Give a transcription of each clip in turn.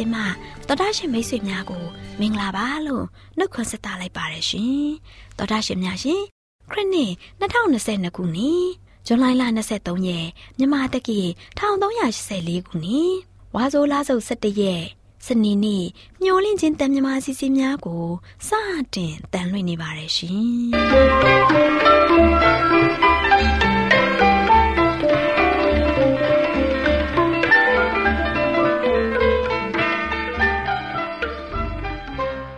ချင်းတန်လွင့်စီစဉ်မှာတော်တာရှင်မိတ်ဆွေများကိုမင်္ဂလာပါလို့နှုတ်ခွန်းဆက်သလိုက်ပါတယ်ရှင်တော်တာရှင်များရှင်ခရစ်နှစ်2022ခုနှစ်ဇွန်လ23ရက်မြန်မာတက္ကီ1384ခုနှစ်ဝါဆိုလဆုပ်17ရက်စနေနေ့ညှိုလင့်ချင်းတန်မြမာစီစီများကိုစတင်တန်လွင့်နေပါတယ်ရှင်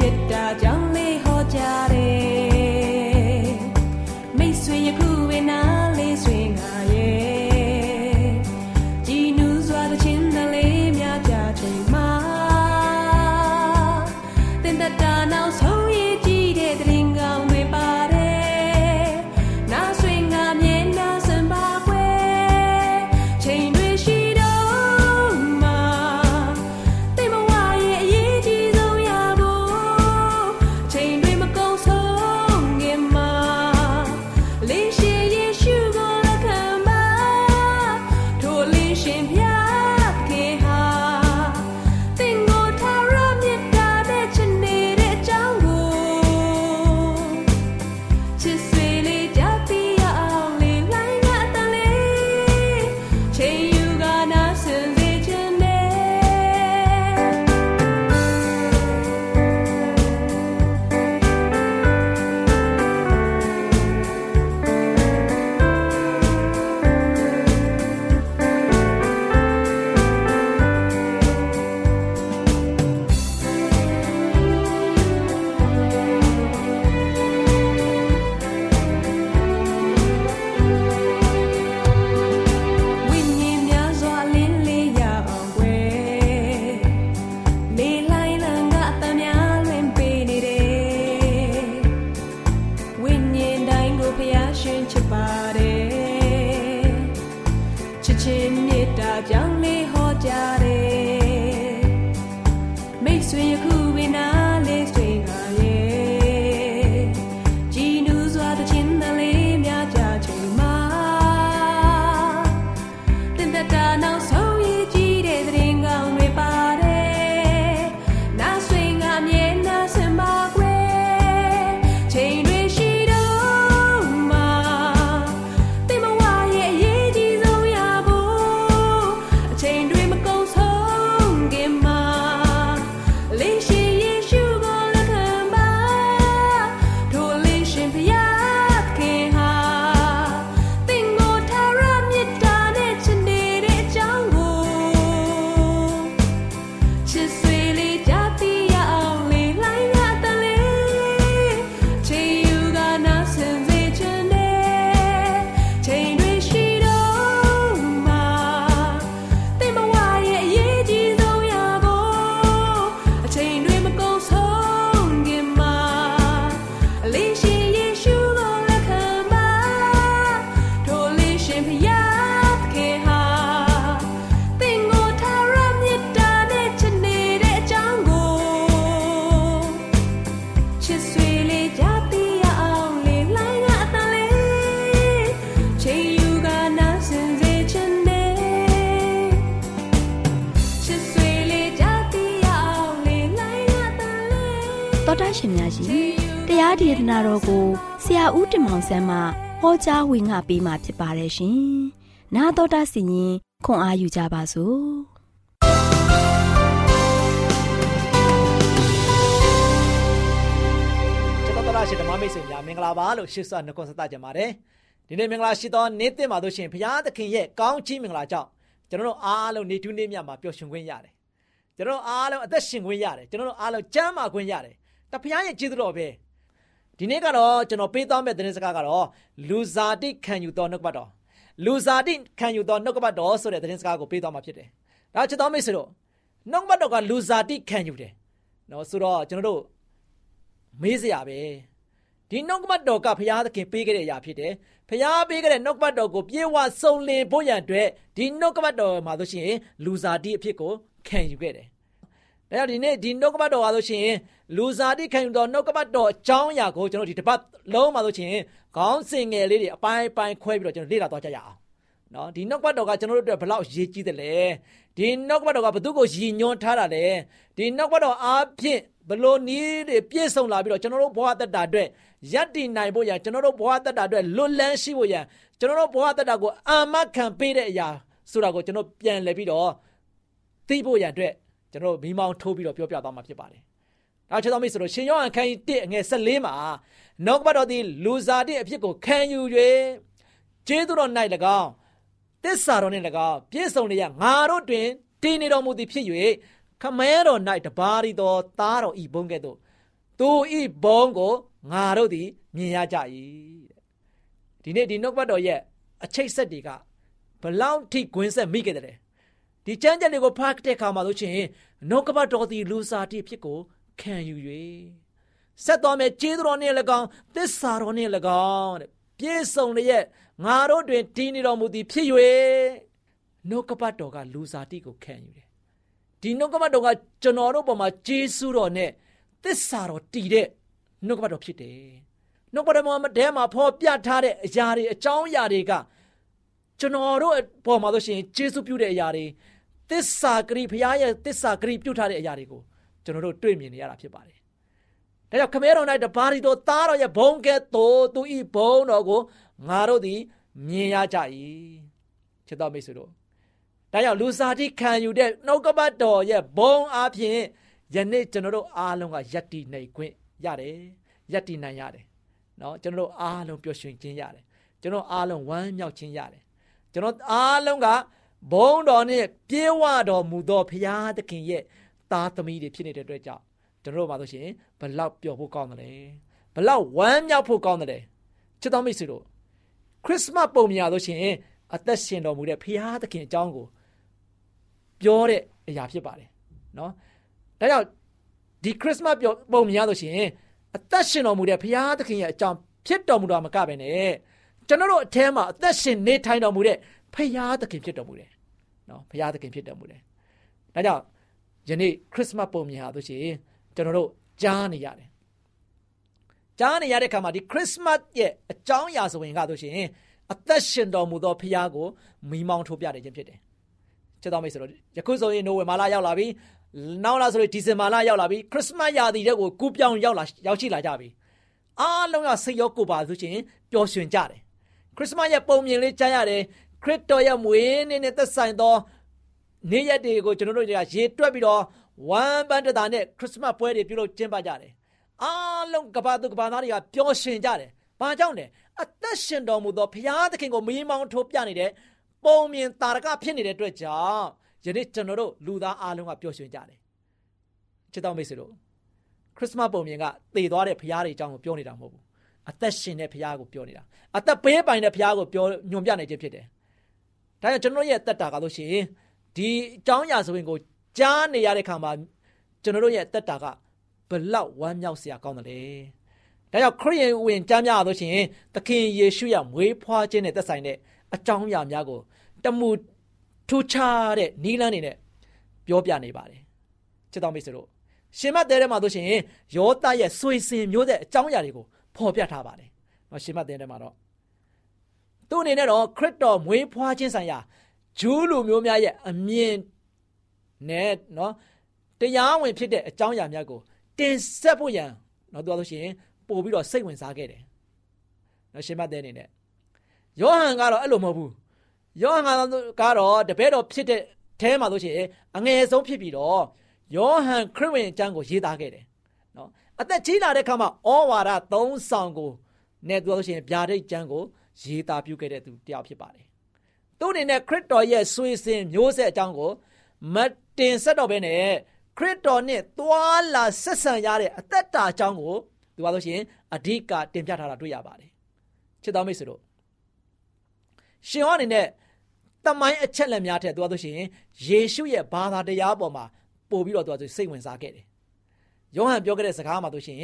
ရှင် တော်ကိုဆရာဦးတင်မောင်ဆန်းမှဟောကြားဝင်ငါပေးมาဖြစ်ပါတယ်ရှင်။나တော်တာစီရင်ခွန်အားယူကြပါစို့။ကျွန်တော်တို့ရရှိဓမ္မမိတ်ဆွေများမင်္ဂလာပါလို့ရှေ့ဆွနှုတ်ဆက်ကြပါတယ် ဒီနေ့မင်္ဂလာရှိသောနေ့တင်ပါလို့ရှင်ဘုရားသခင်ရဲ့ကောင်းချီးမင်္ဂလာကြောင့်ကျွန်တော်တို့အားလုံးနေတူးနေ့မြတ်မှာပျော်ရွှင်ခွင့်ရတယ်ကျွန်တော်တို့အားလုံးအသက်ရှင်ခွင့်ရတယ်ကျွန်တော်တို့အားလုံးကျမ်းမာခွင့်ရတယ်တဘုရားရဲ့ကျေးဇူးတော်ပဲ ဒီနေ့ကတော့ကျွန်တော်ပေးသွားမယ့်သတင်းစကားကတော့လူဇာတိခံယူသောနှုတ်ကပတ်တော်လူဇာတိခံယူသောနှုတ်ကပတ်တော်ဆိုတဲ့သတင်းစကားကိုပေးသွားမှာဖြစ်တယ်ဒါချစ်တော်မိတ်ဆွေတို့နှုတ်ကပတ်တော်ကလူဇာတိခံယူတယ်နော်ဆိုတော့ကျွန်တော်တို့မေးစရာပဲဒီနှုတ်ကပတ်တော်ကဘုရားသခင်ပေးခဲ့တဲ့အရာဖြစ်တယ်ဖျားပေးခဲ့တဲ့နှုတ်ကပတ်တော်ကိုပြေဝစုံလင်ဖို့ရန်အတွက်ဒီနှုတ်ကပတ်တော်မှာဆိုရှင်လူစားတိအဖြစ်ကိုခံယူခဲ့တယ်။ ဒါကြောင့်ဒီနေ့ဒီနှုတ်ကပတ်တော်ပါဆိုရှင်လူစားတိခံယူတော်နှုတ်ကပတ်တော်အကြောင်းအရာကိုကျွန်တော်ဒီတစ်ပတ်လုံးပါဆိုရှင်ခေါင်းစဉ်ငယ်လေးတွေအပိုင်းပိုင်းခွဲပြီးတော့ကျွန်တော်လေ့လာသွားကြရအောင်။နော်ဒီနှုတ်ကပတ်တော်ကကျွန်တော်တို့အတွက်ဘလောက်ရေးကြီးတယ်လဲ။ဒီနှုတ်ကပတ်တော်ကဘသူ့ကိုရည်ညွှန်းထားတာလဲ။ဒီနှုတ်ကပတ်တော်အားဖြင့်ဘလို့နည်းတွေပြည့်စုံလာပြီးတော့ကျွန်တော်တို့ဘဝတက်တာအတွက်ယက်တည်နိုင်ဖို့ရန်ကျွန်တော်တို့ဘဝတက်တာအတွက်လွတ်လန်းရှိဖို့ရန်ကျွန်တော်တို့ဘဝတက်တာကိုအာမခံပေးတဲ့အရာဆိုတာကိုကျွန်တော်ပြန်လည်ပြီးတော့သိဖို့ရန်အတွက် ကျွန်တော်မိမောင်းထိုးပြီးတော့ပြောပြသွားမှာဖြစ်ပါတယ်။ဒါချေတော်မိတ်ဆိုတော့ရှင်ယောဟန်ခန်းကြီး1အငယ်14မှာနောက်ကပတ်တော်သည်လူစားတဲ့အဖြစ်ကိုခံယူ၍ကျေးဇူးတော်၌၎င်းတစ္ဆာတော်နှင့်၎င်းပြည့်စုံလျက်ငါတို့တွင်တည်နေတော်မူသည်ဖြစ်၍ခမဲတော်၌တပါးရီသောသားတော်ဤဘုံကဲ့သို့သူဤဘုံကိုငါတို့သည်မြင်ရကြ၏တဲ့ဒီနေ့ဒီနှုတ်ပတ်တော်ရဲ့အချိတ်ဆက်တွေကဘလောက်ထိဂွင်းဆက်မိခဲ့တယ် ဒီကျမ်းကျက်တွေကိုဖတ်တဲ့အခါမှာလို့ချင်းနှုတ်ကပတ်တော်သည်လူစားတိဖြစ်ကိုခံယူ၍ဆက်တော်မဲ့ကျေးဇူးတော်နဲ့၎င်းသစ္စာတော်နဲ့၎င်းတဲ့ပြည့်စုံလျက်ငါတို့တွင်တည်နေတော်မူသည်ဖြစ်၍နှုတ်ကပတ်တော်ကလူစားတိကိုခံယူတယ်ဒီနှုတ်ကပတ်တော်ကကျွန်တော်တို့ပေါ်မှာကျေးဇူးတော်နဲ့သစ္စာတော်တည်တဲ့နှုတ်ကပတ်တော်ဖြစ်တယ်နှုတ်ကပတ်တော်မှာတဲမှာဖော်ပြထားတဲ့အရာတွေအကြောင်းအရာတွေက ကျွန်တော်တို့ပေါ်မှာဆိုရှင်ဂျေစုပြုတဲ့အရာတွေတစ္ဆာဂရိဘုရားရဲ့တစ္ဆာဂရိပြုထားတဲ့အရာတွေကိုကျွန်တော်တို့တွေ့မြင်နေရတာဖြစ်ပါတယ်။ဒါကြောင့်ခမဲတော်၌တပါးရီတော်သားတော်ရဲ့ဘုံကဲ့သို့သူဤဘုံတော်ကိုငါတို့သည်မြင်ရကြ၏။ချစ်တော်မိတ်ဆွေတို့ဒါကြောင့်လူစားတိခံယူတဲ့နှုတ်ကပတ်တော်ရဲ့ဘုံအပြင်ယနေ့ကျွန်တော်တို့အားလုံးကယက်တီနိုင်ခွင့်ရတယ်။ယက်တီနိုင်ရတယ်။နော်ကျွန်တော်တို့အားလုံးပျော်ရွှင်ခြင်းရတယ်။ကျွန်တော်အားလုံးဝမ်းမြောက်ခြင်းရတယ် ကျွန်တော်အားလုံးကဘုံတော်နဲ့ပြေဝတော်မူသောဘုရားသခင်ရဲ့သားသမီးတွေဖြစ်နေတဲ့အတွက်ကြောင့်ကျွန်တော်တို့ပါဆိုရှင်ဘလောက်ပျော်ဖို့ကောင်းတယ်လဲဘလောက်ဝမ်းမြောက်ဖို့ကောင်းတယ်လဲချစ်တော်မိတ်ဆွေတို့ခရစ်မတ်ပုံမြာဆိုရှင်အသက်ရှင်တော်မူတဲ့ဘုရားသခင်အကြောင်းကိုပြောတဲ့အရာဖြစ်ပါတယ်နော်ဒါကြောင့်ဒီခရစ်မတ်ပုံမြင်ရလို့ရှိရင်အသက်ရှင်တော်မူတဲ့ဘုရားသခင်ရဲ့အကြောင်းဖြစ်တော်မူတာမကပဲနဲ့ ကျွန်တော်တို့အထဲမှာအသက်ရှင်နေထိုင်တော်မူတဲ့ဘုရားသခင်ဖြစ်တော်မူတယ်နော်ဘုရားသခင်ဖြစ်တော်မူတယ်ဒါကြောင့်ယနေ့ခရစ်မတ်ပုံမြင်ဟာဆိုရှင်ကျွန်တော်တို့ကြားနေရတယ်ကြားနေရတဲ့အခါမှာဒီခရစ်မတ်ရဲ့အကြောင်းအရာဆိုရင်ကဆိုရှင်အသက်ရှင်တော်မူသောဘုရားကိုမိမောင်းထိုးပြတယ်ခြင်းဖြစ်တယ်ချစ်တော်မိတ်ဆွေတို့ယခုဆိုရင်နိုဝင်ဘာလရောက်လာပြီနောက်လာဆိုရင်ဒီဇင်ဘာလရောက်လာပြီခရစ်မတ်ရာသီတဲ့ကိုကူးပြောင်းရောက်လာရောက်ရှိလာကြပြီအားလုံးကစိတ်ရောကိုယ်ပါဆိုရှင်ပျော်ရွှင်ကြတယ်ခ ရစ်မတ်ရဲ့ပုံမြင်လေးကြားရတယ်ခရစ်တော်ရဲ့မွေးနေ့နဲ့သက်ဆိုင်သောနေ့ရက်တွေကိုကျွန်တော်တို့ကရေတွက်ပြီးတော့ဝမ်းပန်းတတာနဲ့ခရစ်မတ်ပွဲတွေပြုလုပ်ကျင်းပကြတယ်အားလုံးကဘာသူကဘာသားတွေကပျော်ရွှင်ကြတယ်ဘာကြောင့်လဲအသက်ရှင်တော်မူသောဘုရားသခင်ကိုမီးမောင်းထိုးပြနေတဲ့ပုံမြင်တာရကဖြစ်နေတဲ့အတွက်ကြောင့်ယနေ့ကျွန်တော်တို့လူသားအားလုံးကပျော်ရွှင်ကြတယ်ချစ်တော်မိတ်ဆွေတို့ခရစ်စမတ်ပုံမြင်ကတည်သွားတဲ့ဘုရားတွေအကြောင်းကိုပြောနေတာမဟုတ်ဘူး အသက်ရှင်တဲ့ဘုရားကိုပြောနေတာအသက်ပေးပိုင်တဲ့ဘုရားကိုပြောညွန်ပြနေခြင်းဖြစ်တယ်ဒါကြောင့်ကျွန်တော်ရဲ့တက်တာကလို့ရှိရင်ဒီအကြောင်းအရာဆိုရင်ကိုကြားနေရတဲ့ခါမှာကျွန်တော်တို့ရဲ့တက်တာကဘလောက်ဝမ်းမြောက်စရာကောင်းတယ်လေဒါကြောင့်ခရစ်ယာန်ဝင်ကြားများလို့ရှိရင်သခင်ယေရှုရဲ့မွေးဖွားခြင်းနဲ့သက်ဆိုင်တဲ့အကြောင်းအရာများကိုတမှုထူခြားတဲ့နီးလန်းနေနဲ့ပြောပြနေပါတယ်ချစ်တော်မိတ်ဆွေတို့ရှင်မတ်တဲထဲမှာဆိုရှင်ယောသရဲ့ဆွေစင်မျိုးတဲ့အကြောင်းအရာတွေကို ဖော်ပြထားပါတယ်နော်ရှင်မတ်တဲထဲမှာတော့သူ့အနေနဲ့တော့ခရစ်တော်မွေးဖွားခြင်းဆိုင်ရာဂျူးလူမျိုးများရဲ့အမြင်နဲ့နော်တရားဝင်ဖြစ်တဲ့အကြောင်းအရာများကိုတင်ဆက်ဖို့ရန်နော်သူကဆိုရှင်ပို့ပြီးတော့စိတ်ဝင်စားခဲ့တယ်နော်ရှင်မတ်တဲအနေနဲ့ယောဟန်ကတော့အဲ့လိုမဟုတ်ဘူးယောဟန်ကတော့တပည့်တော်ဖြစ်တဲ့အဲမှာလို့ရှိရင်အငယ်ဆုံးဖြစ်ပြီးတော့ယောဟန်ခရစ်ဝင်အကျမ်းကိုရေးသားခဲ့တယ်နော် အသက်ကြီးလာတဲ့ခါမှာဩဝါဒ၃ဆောင်ကိုနဲ့သူလို့ရှိရင်ဗျာဒိတ်ကျမ်းကိုရေးသားပြုခဲ့တဲ့သူတယောက်ဖြစ်ပါတယ်သူအနေနဲ့ခရစ်တော်ရဲ့ဆွေစဉ်မျိုးဆက်အကြောင်းကိုမတင်ဆက်တော့ဘဲနဲ့ခရစ်တော်နဲ့သွာလာဆက်ဆံရတဲ့အသက်တာအကြောင်းကိုသူပါလို့ရှိရင်အဓိကတင်ပြထားတာတွေ့ရပါတယ်ချစ်တော်မိတ်ဆွေတို့ရှင်ဟောအနေနဲ့တမိုင်းအချက်လက်များထက်သူပါလို့ရှိရင်ယေရှုရဲ့ဘာသာတရားပေါ်မှာပို့ပြီးတော့သူကစိတ်ဝင်စားခဲ့တယ် ယောဟန်ပြောခဲ့တဲ့စကားမှာဆိုရှင်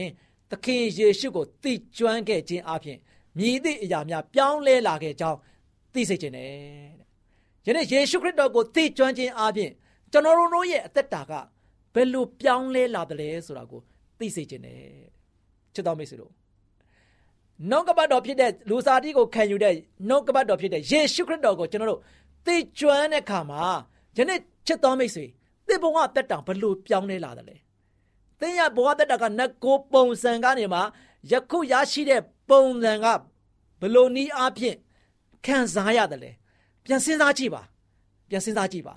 သခင်ယေရှုကိုသိကျွမ်းခဲ့ခြင်းအပြင်မြည်သည့်အရာများပြောင်းလဲလာခဲ့ကြောင်းသိစေခြင်းနဲ့ယနေ့ယေရှုခရစ်တော်ကိုသိကျွမ်းခြင်းအပြင်ကျွန်တော်တို့ရဲ့အသက်တာကဘယ်လိုပြောင်းလဲလာသလဲဆိုတာကိုသိစေခြင်းနဲ့ချစ်တော်မိတ်ဆွေတို့နှုတ်ကပတ်တော်ဖြစ်တဲ့လူစားတိကိုခံယူတဲ့နှုတ်ကပတ်တော်ဖြစ်တဲ့ယေရှုခရစ်တော်ကိုကျွန်တော်တို့သိကျွမ်းတဲ့အခါမှာယနေ့ချစ်တော်မိတ်ဆွေသင်ဘဝတက်တာဘယ်လိုပြောင်းလဲလာသလဲ သင်ရဘဝတက်တာကနတ်ကိုပုံစံကနေမှယခုရရှိတဲ့ပုံစံကဘယ်လိုနည်းအားဖြင့်ခံစားရတယ်လဲပြန်စဉ်းစားကြည့်ပါပြန်စဉ်းစားကြည့်ပါ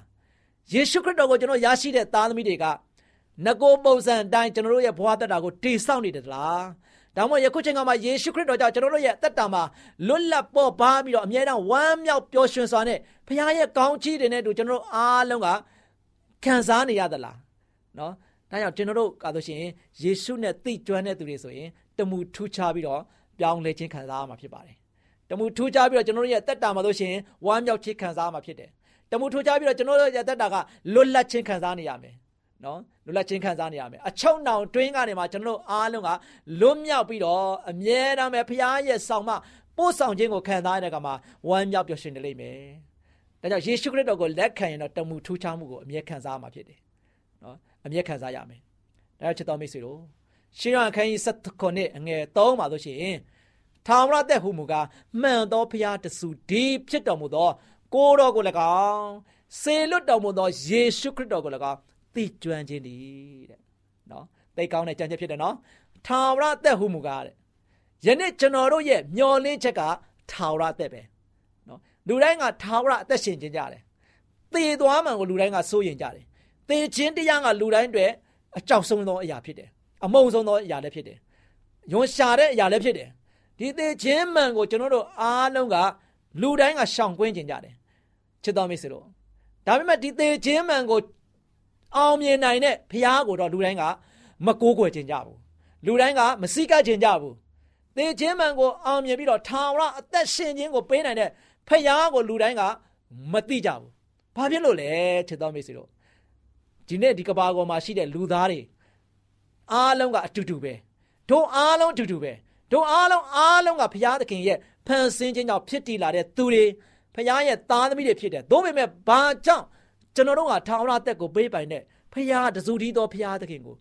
ယေရှုခရစ်တော်ကိုကျွန်တော်ရရှိတဲ့သားသမီးတွေကငကိုပုံစံအတိုင်းကျွန်တော်တို့ရဲ့ဘဝတက်တာကိုတည်ဆောက်နေတယ်လားဒါမှမဟုတ်ယခုချိန်ကမှယေရှုခရစ်တော်ကြောင့်ကျွန်တော်တို့ရဲ့တက်တာမှာလွတ်လပ်ပေါ်ပါပြီးတော့အမြဲတမ်းဝမ်းမြောက်ပျော်ရွှင်စွာနဲ့ဘုရားရဲ့ကောင်းချီးတွေနဲ့တူကျွန်တော်တို့အားလုံးကခံစားနေရသလားနော် ဒါကြောင့်ကျွန်တော်တို့ကာလို့ရှိရင်ယေရှုနဲ့သိကျွမ်းတဲ့သူတွေဆိုရင်တမှုထူးခြားပြီးတော့ပြောင်းလဲခြင်းခံစားရမှာဖြစ်ပါတယ်တမှုထူးခြားပြီးတော့ကျွန်တော်တို့ရဲ့တက်တာမှာလို့ရှိရင်ဝမ်းမြောက်ခြင်းခံစားရမှာဖြစ်တယ်တမှုထူးခြားပြီးတော့ကျွန်တော်တို့ရဲ့တက်တာကလွတ်လပ်ခြင်းခံစားနေရမယ်နော်လွတ်လပ်ခြင်းခံစားနေရမယ်အချုံနောင်တွင်းကနေမှကျွန်တော်တို့အားလုံးကလွတ်မြောက်ပြီးတော့အမြဲတမ်းပဲဖခင်ရဲ့ဆောင်မပို့ဆောင်ခြင်းကိုခံစားရတဲ့ကမှာဝမ်းမြောက်ပျော်ရွှင်နေလိမ့်မယ်ဒါကြောင့်ယေရှုခရစ်တော်ကိုလက်ခံရင်တော့တမှုထူးခြားမှုကိုအမြဲခံစားရမှာဖြစ်တယ်နော် အမြဲခံစားရမယ်ဒါကြောင့်ချစ်တော်မိတ်ဆွေတို့ရှင်းရအခန်းကြီး7ခုနှစ်အငယ်3မှာဆိုရှင်ထာဝရသက်ဟုမူကားမှန်သောဖျားတဆူဒီဖြစ်တော်မူသောကိုတော်ကို၎င်းစေလွတ်တော်မူသောယေရှုခရစ်တော်ကို၎င်းသိကျွမ်းခြင်းဒီတဲ့နော်သိကောင်းတဲ့ကြံချက်ဖြစ်တယ်နော်ထာဝရသက်ဟုမူကားတဲ့ယနေ့ကျွန်တော်တို့ရဲ့မျော်လင့်ချက်ကထာဝရသက်ပဲနော်လူတိုင်းကထာဝရအသက်ရှင်ခြင်းကြတယ်သေသွားမှန်ကိုလူတိုင်းကစိုးရင်ကြတယ် သေခြင်းတရားကလူတိုင်းတွေအကြောက်ဆုံးသောအရာဖြစ်တယ်အမုန်းဆုံးသောအရာလည်းဖြစ်တယ်ယွန်ရှာတဲ့အရာလည်းဖြစ်တယ်ဒီသေခြင်းမှန်ကိုကျွန်တော်တို့အားလုံးကလူတိုင်းကရှောင်ကွင်းကျင်ကြတယ်ချစ်တော်မိတ်ဆွေတို့ဒါပေမဲ့ဒီသေခြင်းမှန်ကိုအောင်မြင်နိုင်တဲ့ဘုရားကိုတော့လူတိုင်းကမကိုးကွယ်ခြင်းကြဘူးလူတိုင်းကမစိကပ်ခြင်းကြဘူးသေခြင်းမှန်ကိုအောင်မြင်ပြီးတော့ထာဝရအသက်ရှင်ခြင်းကိုပေးနိုင်တဲ့ဖယားကိုလူတိုင်းကမသိကြဘူး။ဘာဖြစ်လို့လဲချစ်တော်မိတ်ဆွေတို့ ဒီနေ့ဒီကဘာပေါ်မှာရှိတဲ့လူသားတွေအားလုံးကအတူတူပဲတို့အားလုံးအတူတူပဲတို့အားလုံးအားလုံးကဘုရားသခင်ရဲ့ဖန်ဆင်းခြင်းကြောင့်ဖြစ်တည်လာတဲ့သူတွေဘုရားရဲ့သားသမီးတွေဖြစ်တယ်။သို့ပေမဲ့ဘာကြောင့်ကျွန်တော်တို့ကထာဝရတက်ကိုပေးပိုင်တဲ့ဖရာတစုတည်းသောဖရာသခင်ကို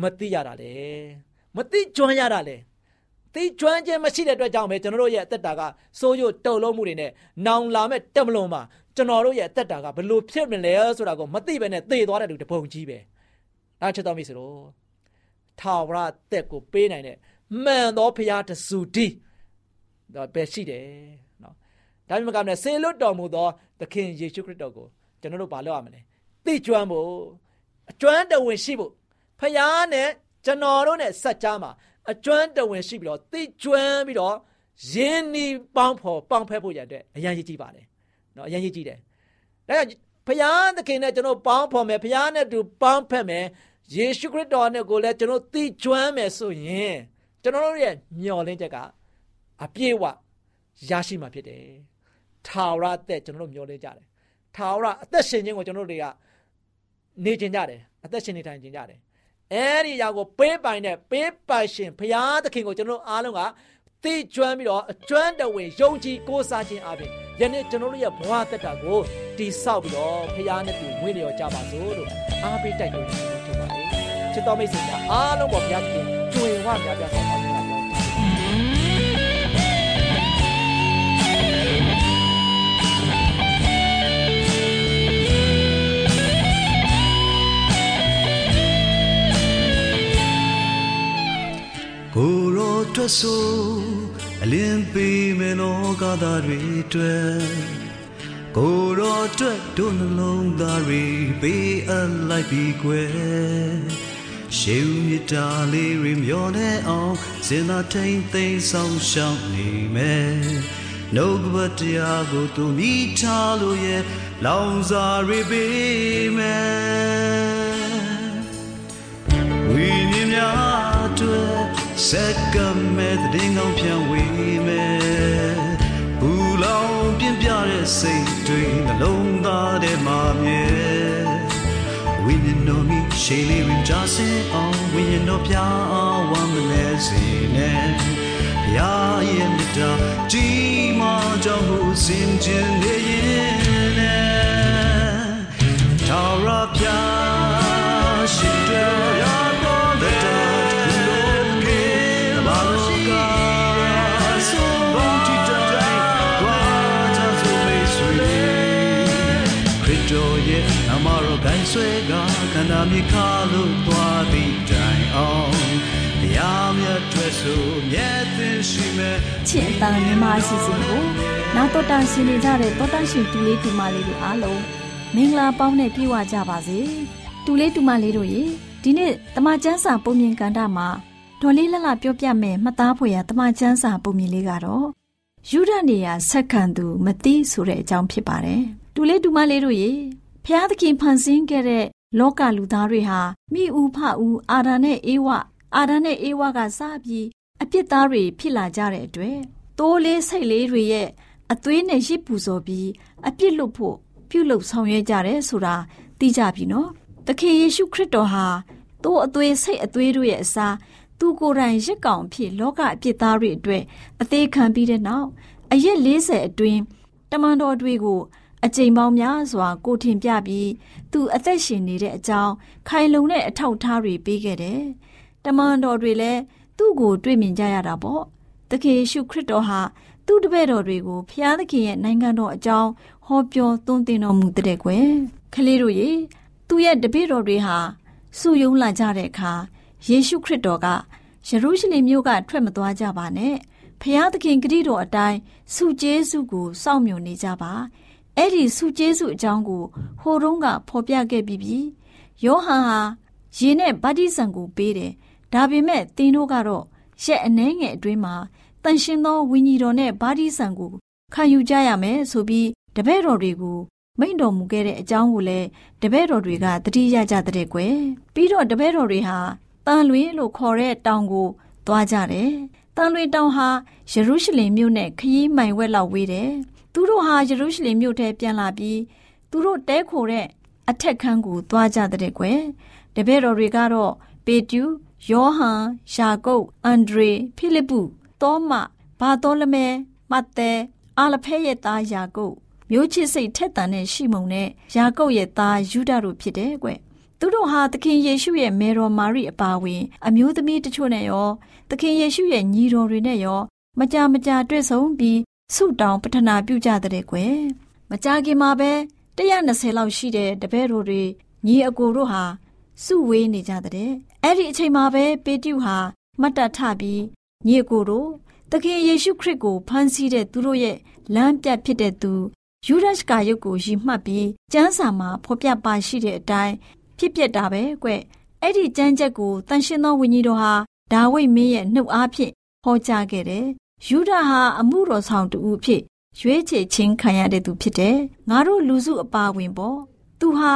မသိရတာလေမသိကျွမ်းရတာလေသိကျွမ်းခြင်းမရှိတဲ့အတွက်ကြောင့်ပဲကျွန်တော်တို့ရဲ့အသက်တာကစိုးရုပ်တုန်လုံးမှုတွေနဲ့နောင်လာမဲ့တက်မလွန်မှာ ကျွန်တော်တို့ရဲ့အသက်တာကဘလို့ဖြစ်မလဲဆိုတာကိုမသိပဲနဲ့သေသွားတဲ့လူတပုံကြီးပဲအဲချစ်တော်မိတ်ဆွေတို့ထာဝရတက်ကိုပေးနိုင်တဲ့မှန်သောဖရာတစုတည်းတော့ပဲရှိတယ်နော်ဒါပေမဲ့ကမ္ဘာနဲ့ဆေလွတ်တော်မူသောသခင်ယေရှုခရစ်တော်ကိုကျွန်တော်တို့ဘာလုပ်ရမလဲသိကျွမ်းဖို့အကျွမ်းတဝင်ရှိဖို့ဖယားနဲ့ကျွန်တော်တို့နဲ့ဆက်ကြားမှာအကျွမ်းတဝင်ရှိပြီးတော့သိကျွမ်းပြီးတော့ရင်းနှီးပေါင်းဖော်ပေါင်းဖက်ဖို့ရတဲ့အရန်ကြီးကြည့်ပါတယ် နော်အရင်ကြီးကြည့်တယ်ဒါကြောင့်ဘုရားသခင်နဲ့ကျွန်တော်ပေါင်းဖော်မယ်ဘုရားနဲ့တူပေါင်းဖက်မယ်ယေရှုခရစ်တော်နဲ့ကိုလည်းကျွန်တော်သိကျွမ်းမယ်ဆိုရင်ကျွန်တော်တို့ရဲ့မျှော်လင့်ချက်ကအပြည့်အဝရရှိမှာဖြစ်တယ်ထာဝရအသက်ကျွန်တော်တို့မျှော်လင့်ကြတယ်ထာဝရအသက်ရှင်ခြင်းကိုကျွန်တော်တို့တွေကနေကျင်ကြတယ်အသက်ရှင်နေထိုင်ကျင်ကြတယ်အဲဒီအရာကိုပေးပိုင်တဲ့ပေးပိုင်ရှင်ဘုရားသခင်ကိုကျွန်တော်တို့အားလုံးက သိကျွမ်းပြီးတော့အကျွမ်းတဝင်ယုံကြည်ကိုးစားခြင်းအပြင်ယနေ့ကျွန်တော်တို့ရဲ့ဘဝတက်တာကိုတိဆောက်ပြီးတော့ဘုရားနဲ့တူဝိနေရောကြပါစို့လို့အားပေးတိုက်တွန်းနေဖြစ်ပါတယ်ချစ်တော်မိတ်ဆွေများအားလုံးပေါ်ဘုရားသခင်ကြွယ်ဝများပြားဆောင်ပါစေကိုရောအတွက်ဆို အလင်းပေးမယ်လောကသားတွေအတွက်ကိုရောအတွက်တို့နှလုံးသားတွေပေးအပ်လိုက်ပြီးကွယ်ရှေးဦးမြတာလေးတွေမျောနေအောင်စင်သာထိန်သိမ်းဆောင်ရှောင်းနေမယ်နှုတ်ကပတ်တရားကိုသူမိထားလို့ရဲ့လောင်စာရိပေးမယ် စက္ကမဲ့တဲ့ငောင်းပြန်ဝေးမယ်ဘူလောင်ပြင်းပြတဲ့စိတ်တွေနှလုံးသားထဲမှာမြဲဝိညာဉ်တော်မိရှေးလေးရင်ကြစေအောင်ဝိညာဉ်တော်ပြအောင်ဝမ်းမလဲစေနဲ့ဘုရားရဲ့မြတ်တာကြီးမားကြောင့်ကိုစင်ကြင်နေရင်နဲ့ထာဝရဘုရား န္ဓာမြေခါလို့သွားသည့်တိုင်အောင်တရားမြတ်ထွက်ဆိုမြတ်သင်ရှိမဲ့ချစ်အတန်မြမအစီအစဉ်ကိုနာတော်တာဆင်နေကြတဲ့တောတန့်ရှင်တူလေးတူမလေးတို့အားလုံးမင်္ဂလာပေါင်းနဲ့ပြည့်ဝကြပါစေတူလေးတူမလေးတို့ရေဒီနေ့တမချန်းစာပုံမြင်ကန်တာမှာဒေါ်လေးလှလှပြောပြမယ်မှတ်သားဖွယ်ရတမချန်းစာပုံမြင်လေးကတော့ယူဒနေရဆက်ခံသူမသိဆိုတဲ့အကြောင်းဖြစ်ပါတယ်တူလေးတူမလေးတို့ရေဖျားသခင်ဖန်ဆင်းခဲ့တဲ့ လောကလူသားတွေဟာမိဦးဖဦးအာဒာနဲ့အေဝအာဒာနဲ့အေဝကစပြီးအပြစ်သားတွေဖြစ်လာကြတဲ့အတွက်တိုးလေးစိတ်လေးတွေရဲ့အသွေးနဲ့ရစ်ပူဇော်ပြီးအပြစ်လွတ်ဖို့ပြုလုပ်ဆောင်ရွက်ကြတယ်ဆိုတာသိကြပြီနော်။သခင်ယေရှုခရစ်တော်ဟာတိုးအသွေးစိတ်အသွေးတို့ရဲ့အစားသူကိုယ်တိုင်ရစ်ကောင်ဖြစ်လောကအပြစ်သားတွေအတွက်အသေးခံပြီးတဲ့နောက်အရက်40အတွင်းတမန်တော်တွေကို အကြိမ်ပေါင်းများစွာကိုထင်ပြပြီးသူအသက်ရှင်နေတဲ့အကြောင်းခိုင်လုံတဲ့အထောက်အထားတွေပေးခဲ့တယ်။တမန်တော်တွေလည်းသူ့ကိုတွေ့မြင်ကြရတာပေါ့။သခင်ယေရှုခရစ်တော်ဟာသူ့တပည့်တော်တွေကိုဖျားသခင်ရဲ့နိုင်ငံတော်အကြောင်းဟောပြောသွန်သင်တော်မူတဲ့ကွယ်။ကလေးတို့ရေသူ့ရဲ့တပည့်တော်တွေဟာစုယုံလာကြတဲ့အခါယေရှုခရစ်တော်ကယေရုရှလင်မြို့ကထွက်မသွားကြပါနဲ့။ဖျားသခင်ဂရုတော်အတိုင်းစုကျေးစုကိုစောင့်မျှော်နေကြပါ။ အဲ့ဒီစုကျေးစုအကြောင်းကိုဟိုတုန်းကဖော်ပြခဲ့ပြီးပြီ။ယောဟန်ဟာရေနဲ့ဗတ္တိဇံကိုပေးတယ်။ဒါပေမဲ့သင်တို့ကတော့ရက်အနှဲငယ်အတွင်းမှာတန်ရှင်သောဝိညာဉ်တော်နဲ့ဗာဒီဆံကိုခံယူကြရမယ်ဆိုပြီးတပည့်တော်တွေကိုမိန့်တော်မူခဲ့တဲ့အကြောင်းကိုလည်းတပည့်တော်တွေကသတိရကြတဲ့ကွယ်ပြီးတော့တပည့်တော်တွေဟာတန်လွင်လို့ခေါ်တဲ့တောင်ကိုသွားကြတယ်တန်လွင်တောင်ဟာယေရုရှလင်မြို့နဲ့ခရီးမိုင်ဝက်လောက်ဝေးတယ် သူတို့ဟာယေရုရှလင်မြို့ထဲပြန်လာပြီးသူတို့တဲခိုတဲ့အထက်ခန်းကိုသွားကြတဲ့ကွယ်တပည့်တော်တွေကတော့ပေတူယောဟန်ယာကုပ်အန်ဒရေဖိလိပ္ပုသောမဘာသောလမဲမတ်သဲအာလဖဲရဲ့သားယာကုပ်မျိုးချစ်စိတ်ထက်သန်တဲ့ရှိမုန်နဲ့ယာကုပ်ရဲ့သားယူဒတို့ဖြစ်တယ်ကွသူတို့ဟာသခင်ယေရှုရဲ့မေတော်မာရိအပါဝင် အမျိုးသမီးတချို့နဲ့ရောသခင်ယေရှုရဲ့ညီတော်တွေနဲ့ရော မကြမကြတွေ့ဆုံပြီး ဆုတောင်းပတနာပြုကြတဲ့ကွယ်မကြခင်မှာပဲ120လောက်ရှိတဲ့တပည့်တော်တွေညီအကိုတို့ဟာစုဝေးနေကြတဲ့အဲ့ဒီအချိန်မှာပဲပေတျုဟာမတ်တထပြီးညီအကိုတို့သခင်ယေရှုခရစ်ကိုဖန်ဆီးတဲ့သူတို့ရဲ့လမ်းပြဖြစ်တဲ့သူယူဒရှ်ကာယုတ်ကိုရည်မှတ်ပြီးကျမ်းစာမှာဖော်ပြပါရှိတဲ့အတိုင်းဖြစ်ပျက်တာပဲကွအဲ့ဒီကျမ်းချက်ကိုတန်ရှင်းသောဝိညာဉ်တော်ဟာဒါဝိဒ်မင်းရဲ့နှုတ်အားဖြင့်ဟောကြားခဲ့တယ် ယူဒဟာအမှုတော်ဆောင်တူအဖြစ်ရွေးချယ်ခြင်းခံရတဲ့သူဖြစ်တယ်ငါတို့လူစုအပါဝင်ပေါ့သူဟာ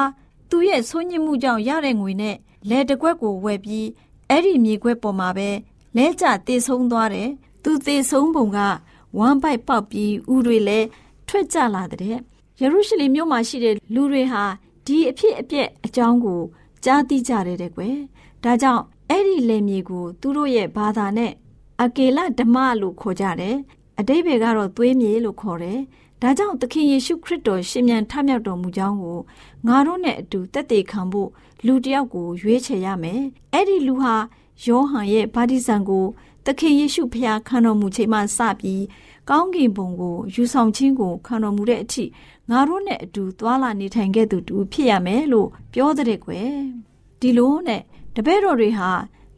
သူ့ရဲ့ဆိုးညစ်မှုကြောင့်ရတဲ့ငွေနဲ့လဲတကွက်ကိုဝယ်ပြီးအဲ့ဒီမြေခွက်ပေါ်မှာပဲလဲကျတေဆုံးသွားတယ်သူတေဆုံးပုံကဝမ်းပိုက်ပေါက်ပြီးဥတွေလည်းထွက်ကြလာတဲ့ယေရုရှလင်မြို့မှာရှိတဲ့လူတွေဟာဒီအဖြစ်အပျက်အကြောင်းကိုကြားသိကြတယ်တဲ့ကွယ်ဒါကြောင့်အဲ့ဒီလယ်မြေကိုသူတို့ရဲ့ဘာသာနဲ့ အကေလဓမ္မလို့ခေါ်ကြတယ်အတိဘယ်ကတော့သွေးမြေလို့ခေါ်တယ်ဒါကြောင့်သခင်ယေရှုခရစ်တော်ရှင်မြန်ထမြောက်တော်မူကြောင်းကိုငါတို့နဲ့အတူတက်သေးခံဖို့လူတယောက်ကိုရွေးချယ်ရမယ်။အဲ့ဒီလူဟာယောဟန်ရဲ့ဗာတိဇံကိုသခင်ယေရှုဖျားခံတော်မူချိန်မှစပြီးကောင်းကင်ဘုံကိုယူဆောင်ခြင်းကိုခံတော်မူတဲ့အထိငါတို့နဲ့အတူသွာလာနေထိုင်ခဲ့သူတူဖြစ်ရမယ်လို့ပြောတဲ့ကွယ်။ဒီလိုနဲ့တပည့်တော်တွေဟာ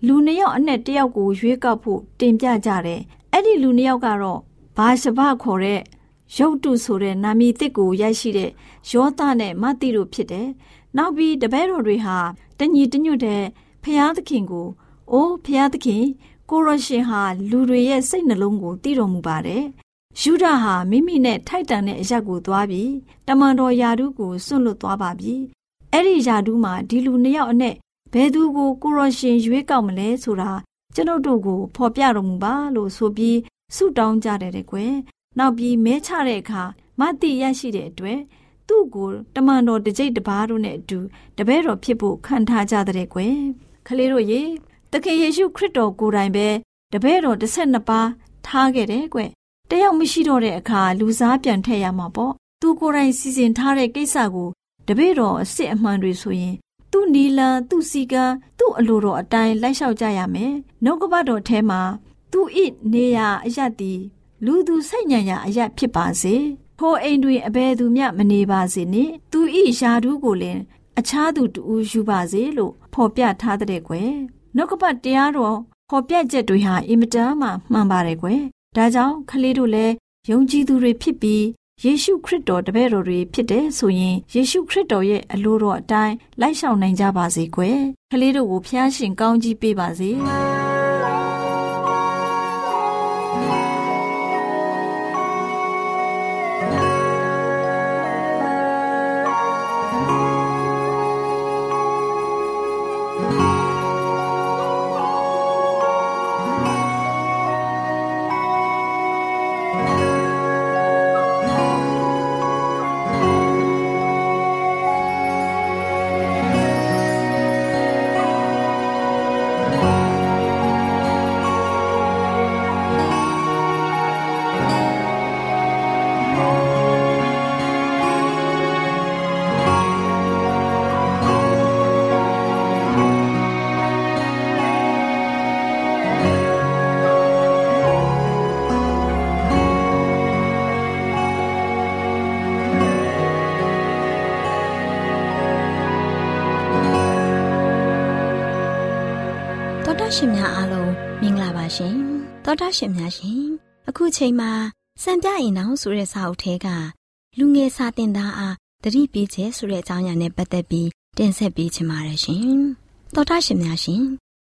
လူနှစ်ယောက်အနက်တစ်ယောက်ကိုရွေးကောက်ဖို့တင်ပြကြတယ်။အဲ့ဒီလူနှစ်ယောက်ကတော့ဘာရှဘခေါ်တဲ့ရုတ်တုဆိုတဲ့နာမည်တစ်ကိုရရှိတဲ့ယောသနဲ့မသိတို့ဖြစ်တယ်။နောက်ပြီးတပည့်တော်တွေဟာတညီတညွတ်တဲ့ဖျားသခင်ကိုအိုးဖျားသခင်ကိုရရှင်ဟာလူတွေရဲ့စိတ်နှလုံးကိုသိတော်မူပါတယ်ယူဒဟာမိမိနဲ့ထိုက်တန်တဲ့အရက်ကိုသွားပြီးတမန်တော်ယာဒုကိုစွန့်လွတ်သွားပါပြီ။အဲ့ဒီယာဒုမှာဒီလူနှစ်ယောက်အနဲ့ ဘယ်သူကိုကိုရရှင်ရွေးကောက်မလဲဆိုတာကျွန်ုပ်တို့ကိုဖော်ပြတော်မူပါလို့ဆိုပြီးဆုတောင်းကြတယ်တဲ့ကွယ်။နောက်ပြီးမဲချတဲ့အခါမတိရရှိတဲ့အတွက်သူ့ကိုတမန်တော်တစ်ကြိတ်တစ်ပါးတို့နဲ့အတူတပည့်တော်ဖြစ်ဖို့ခံထားကြတဲ့ကွယ်။ကလေးတို့ရေသခင်ယေရှုခရစ်တော်ကိုယ်တိုင်ပဲတပည့်တော်12ပါးထားခဲ့တယ်ကွတယောက်မရှိတော့တဲ့အခါလူစားပြန်ထည့်ရမှာပေါ့သူကိုယ်တိုင်စီစဉ်ထားတဲ့ကိစ္စကိုတပည့်တော်အစ်စ်အမှန်တွေဆိုရင် သူ့နီလာသူ့စီကံသူ့အလိုတော်အတိုင်းလိုက်လျှောက်ကြရမယ်နှုတ်ကပတ်တော်ထဲမှာသူ့ဤနေရာအယတ်တီလူသူစိတ်ညံရာအယတ်ဖြစ်ပါစေထိုအိမ်တွင်အဘယ်သူမျှမနေပါစေနှင့်သူဤယာဓုကိုလည်းအခြားသူတူယူပါစေလို့ဖော်ပြထားတဲ့ကွယ်နှုတ်ကပတ်တရားတော်ဖော်ပြချက်တွေဟာအင်မတန်မှမှန်ပါတယ်ကွယ်ဒါကြောင့်ခလေးတို့လည်းယုံကြည်သူတွေဖြစ်ပြီး ယေရှုခရစ်တော်တပည့်တော်တွေဖြစ်တယ်ဆိုရင်ယေရှုခရစ်တော်ရဲ့အလိုတော်အတိုင်းလိုက်ရှောင်နိုင်ကြပါစေကွယ်ခလေးတို့ကိုဖျားရှင်ကောင်းကြီးပေးပါစေ ရှင်များအားလုံးမင်္ဂလာပါရှင်သောတာရှင်များရှင်အခုချိန်မှာစံပြအိမ်အောင်ဆိုတဲ့စာအုပ်ထဲကလူငယ်စာတင်သားအားတတိပေးခြင်းဆိုတဲ့အကြောင်းအရာနဲ့ပတ်သက်ပြီးတင်ဆက်ပေးချင်ပါတယ်ရှင်သောတာရှင်များရှင်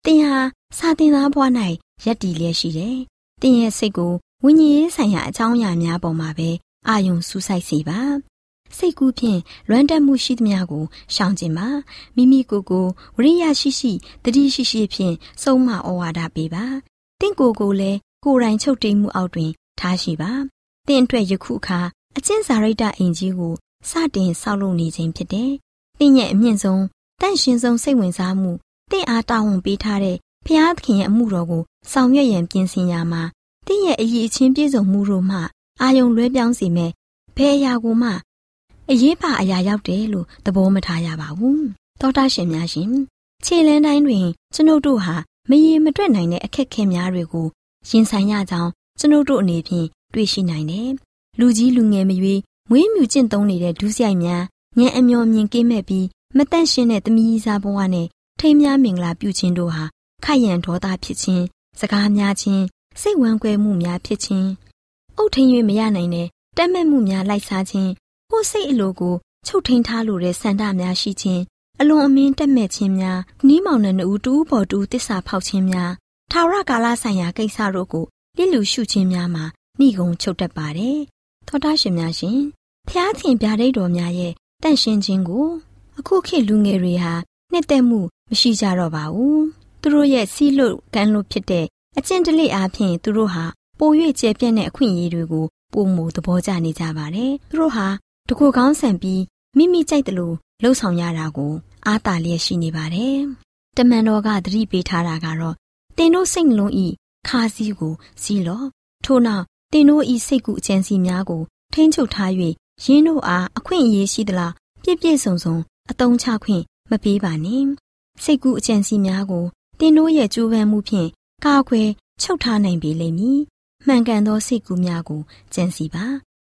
တင်ဟာစာတင်သားဘဝ၌ရက်တည်လျက်ရှိတယ်တင်ရဲ့စိတ်ကိုဝိညာဉ်ရေးဆိုင်ရာအကြောင်းအရာများပေါ်မှာပဲအာယုံစူးစိုက်စေပါ စိတ်ကူးဖြင့်လွမ်းတက်မှုရှိသမျှကိုရှောင်ကျင်ပါမိမိကိုယ်ကိုဝရိယရှိရှိတတိရှိရှိဖြင့်စုံမဩဝါဒပေးပါတင့်ကိုယ်ကိုလည်းကိုယ်တိုင်ချုပ်တိမ်မှုအောက်တွင် ထားရှိပါတင့်အတွက်ယခုအခါအကျင့်စာရိတ္တအိမ်ကြီးကိုစတင်ဆောက်လုပ်နေခြင်းဖြစ်တယ်တင့်ရဲ့အမြင့်ဆုံးတန့်ရှင်ဆုံးစိတ်ဝင်စားမှုတင့်အားတာဝန်ပေးထားတဲ့ဖျားသခင်ရဲ့အမှုတော်ကိုဆောင်ရွက်ရန်ပြင်ဆင်ရမှာတင့်ရဲ့အရေးအချင်းပြည့်စုံမှုတို့မှအာယုံလွဲပြောင်းစေမဲ့ဘယ်အရာကိုမှ အရေးပါအရာရောက်တယ်လို့သဘောမထားရပါဘူး။သောတာရှင်များရှင်ခြေလန်းတိုင်းတွင် ကျွန်ုပ်တို့ဟာမရေမတွက်နိုင်တဲ့အခက်ခဲများတွေကိုရင်ဆိုင်ရကြောင်းကျွန်ုပ်တို့အနေဖြင့်တွေ့ရှိနိုင်တယ်။လူကြီးလူငယ်မရွေးမွေးမြူကျင့်သုံးနေတဲ့ဒုစရိုက်များဉာဏ်အမျော်မြင်ကင်းမဲ့ပြီးမတန့်ရှင်းတဲ့သမီးစားဘဝနဲ့ထိမ်းများမင်္ဂလာပြုခြင်းတို့ဟာခက်ရန်ဒေါသဖြစ်ခြင်းစကားများခြင်းစိတ်ဝမ်းကွဲမှုများဖြစ်ခြင်းအုတ်ထင်း၍မရနိုင်တဲ့တက်မဲ့မှုများလိုက်စားခြင်း ကိုယ်စိတ်အလိုကိုချုပ်ထိန်ထားလိုတဲ့ဆန္ဒများရှိခြင်းအလွန်အမင်းတက်မဲ့ခြင်းများနီးမောင်နှံတူတူပေါ်တူတစ္ဆာဖောက်ခြင်းများထာဝရကာလဆိုင်ရာကိစ္စတို့ကိုလစ်လူရှုခြင်းများမှာနှိကုံချုပ်တတ်ပါတယ်။သောတာရှင်များရှင်ဖျားသင်ပြဒိတ်တော်များရဲ့တန့်ရှင်းခြင်းကိုအခုခေတ်လူငယ်တွေဟာနှစ်သက်မှုမရှိကြတော့ပါဘူး။သူတို့ရဲ့စီးလို့ကမ်းလို့ဖြစ်တဲ့အကျင့်တလိအားဖြင့်သူတို့ဟာပို၍ကျယ်ပြန့်တဲ့အခွင့်အရေးတွေကိုပုံမူသဘောကျနေကြပါတယ်။သူတို့ဟာ တကူကောင်းဆန်ပြီးမိမိကြိုက်တယ်လို့လှုပ်ဆောင်ရတာကို အားတာလျက်ရှိနေပါတယ်။တမန်တော်ကသတိပေးထားတာကတော့တင်တို့စိတ်နှလုံးဤခါစည်းကိုစီးလော့ထို့နောက်တင်တို့ဤစိတ်ကူအကျဉ်းစီများကို ထိန်းချုပ်ထား၍ရင်းတို့အားအခွင့်အရေးရှိသလားပြည့်ပြည့်စုံစုံအတုံးချခွင့်မပေးပါနဲ့စိတ်ကူအကျဉ်းစီများကိုတင်တို့ရဲ့ကြိုးပမ်းမှုဖြင့်ကာကွယ်ချုပ်ထားနိုင်ပေလိမ့်မည်မှန်ကန်သောစိတ်ကူးများကိုကြံစီပါ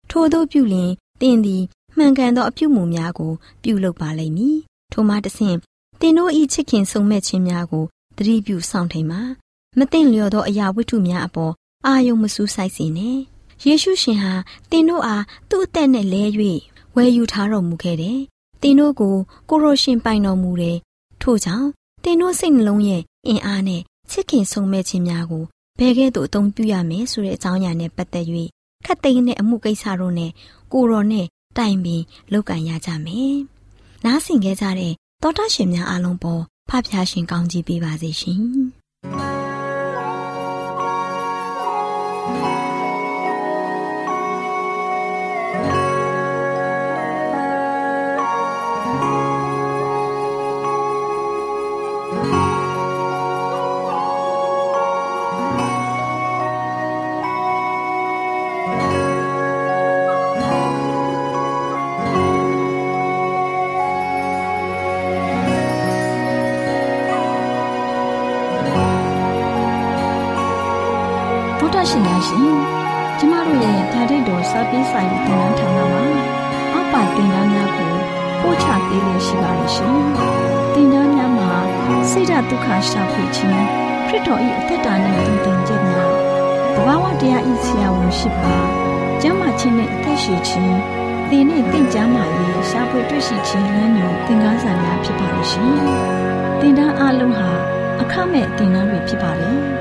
ထို့သောပြုလျင် တင်သည်မှန်ကန်သောအပြုမူများကို ပြုလုပ်ပါလိမ့်မည်ထိုမှတဆင့်တင်တို့ဤချစ်ခင်ဆုံမဲ့ခြင်းများကိုသတိပြုဆောင်ထိန်ပါမသိလျော်သောအရာဝတ္ထုများအပေါ်အာယုံမစူးစိုက်စေနဲ့ယေရှုရှင်ဟာတင်တို့အားသူ့အသက်နဲ့လဲ၍ဝယ်ယူထားတော်မူခဲ့တယ်တင်တို့ကိုကိုရိုရှင်ပိုင်တော်မူတယ်ထို့ကြောင့်တင်တို့စိတ်နှလုံးရဲ့အင်အားနဲ့ချစ်ခင်ဆုံမဲ့ခြင်းများကိုဘယ်ကဲ့သို့အသုံးပြုရမယ်ဆိုတဲ့အကြောင်းအရာနဲ့ပတ်သက်၍ ခတ်သိမ်းတဲ့အမှုကိစ္စတို့နဲ့ကိုတော်နဲ့တိုင်ပင်လုပ်ကင်ရကြမယ်။နားဆင်ခဲ့ကြတဲ့သောတာရှင်များအားလုံးပေါ်ဖဖျားရှင်ကောင်းကြီးပေးပါစေရှင် ရှင်များရှင်ကျမတို့ရဲ့ဓာတ်တော်စပေးဆိုင်သင်တန်းဌာနမှာအောက်ပါသင်တန်းများကိုပို့ချပေးလို့ရှိပါတယ်ရှင်သင်တန်းများမှာဆိဒ္ဓတုခရှာဖွေခြင်းခရစ်တော်၏အသက်တာနဲ့တည်တင်ခြင်းများတဘာဝတရားဤဆရာဝန်ရှိပါကျမ်းမာခြင်းနဲ့အသက်ရှိခြင်းသင်နဲ့တင့်ကြမာရေးရှာဖွေတွေ့ရှိခြင်းလမ်းညွန်သင်ခန်းစာများဖြစ်ပါလိမ့်ရှင်သင်တန်းအလုံးဟာအခမဲ့သင်တန်းတွေဖြစ်ပါတယ်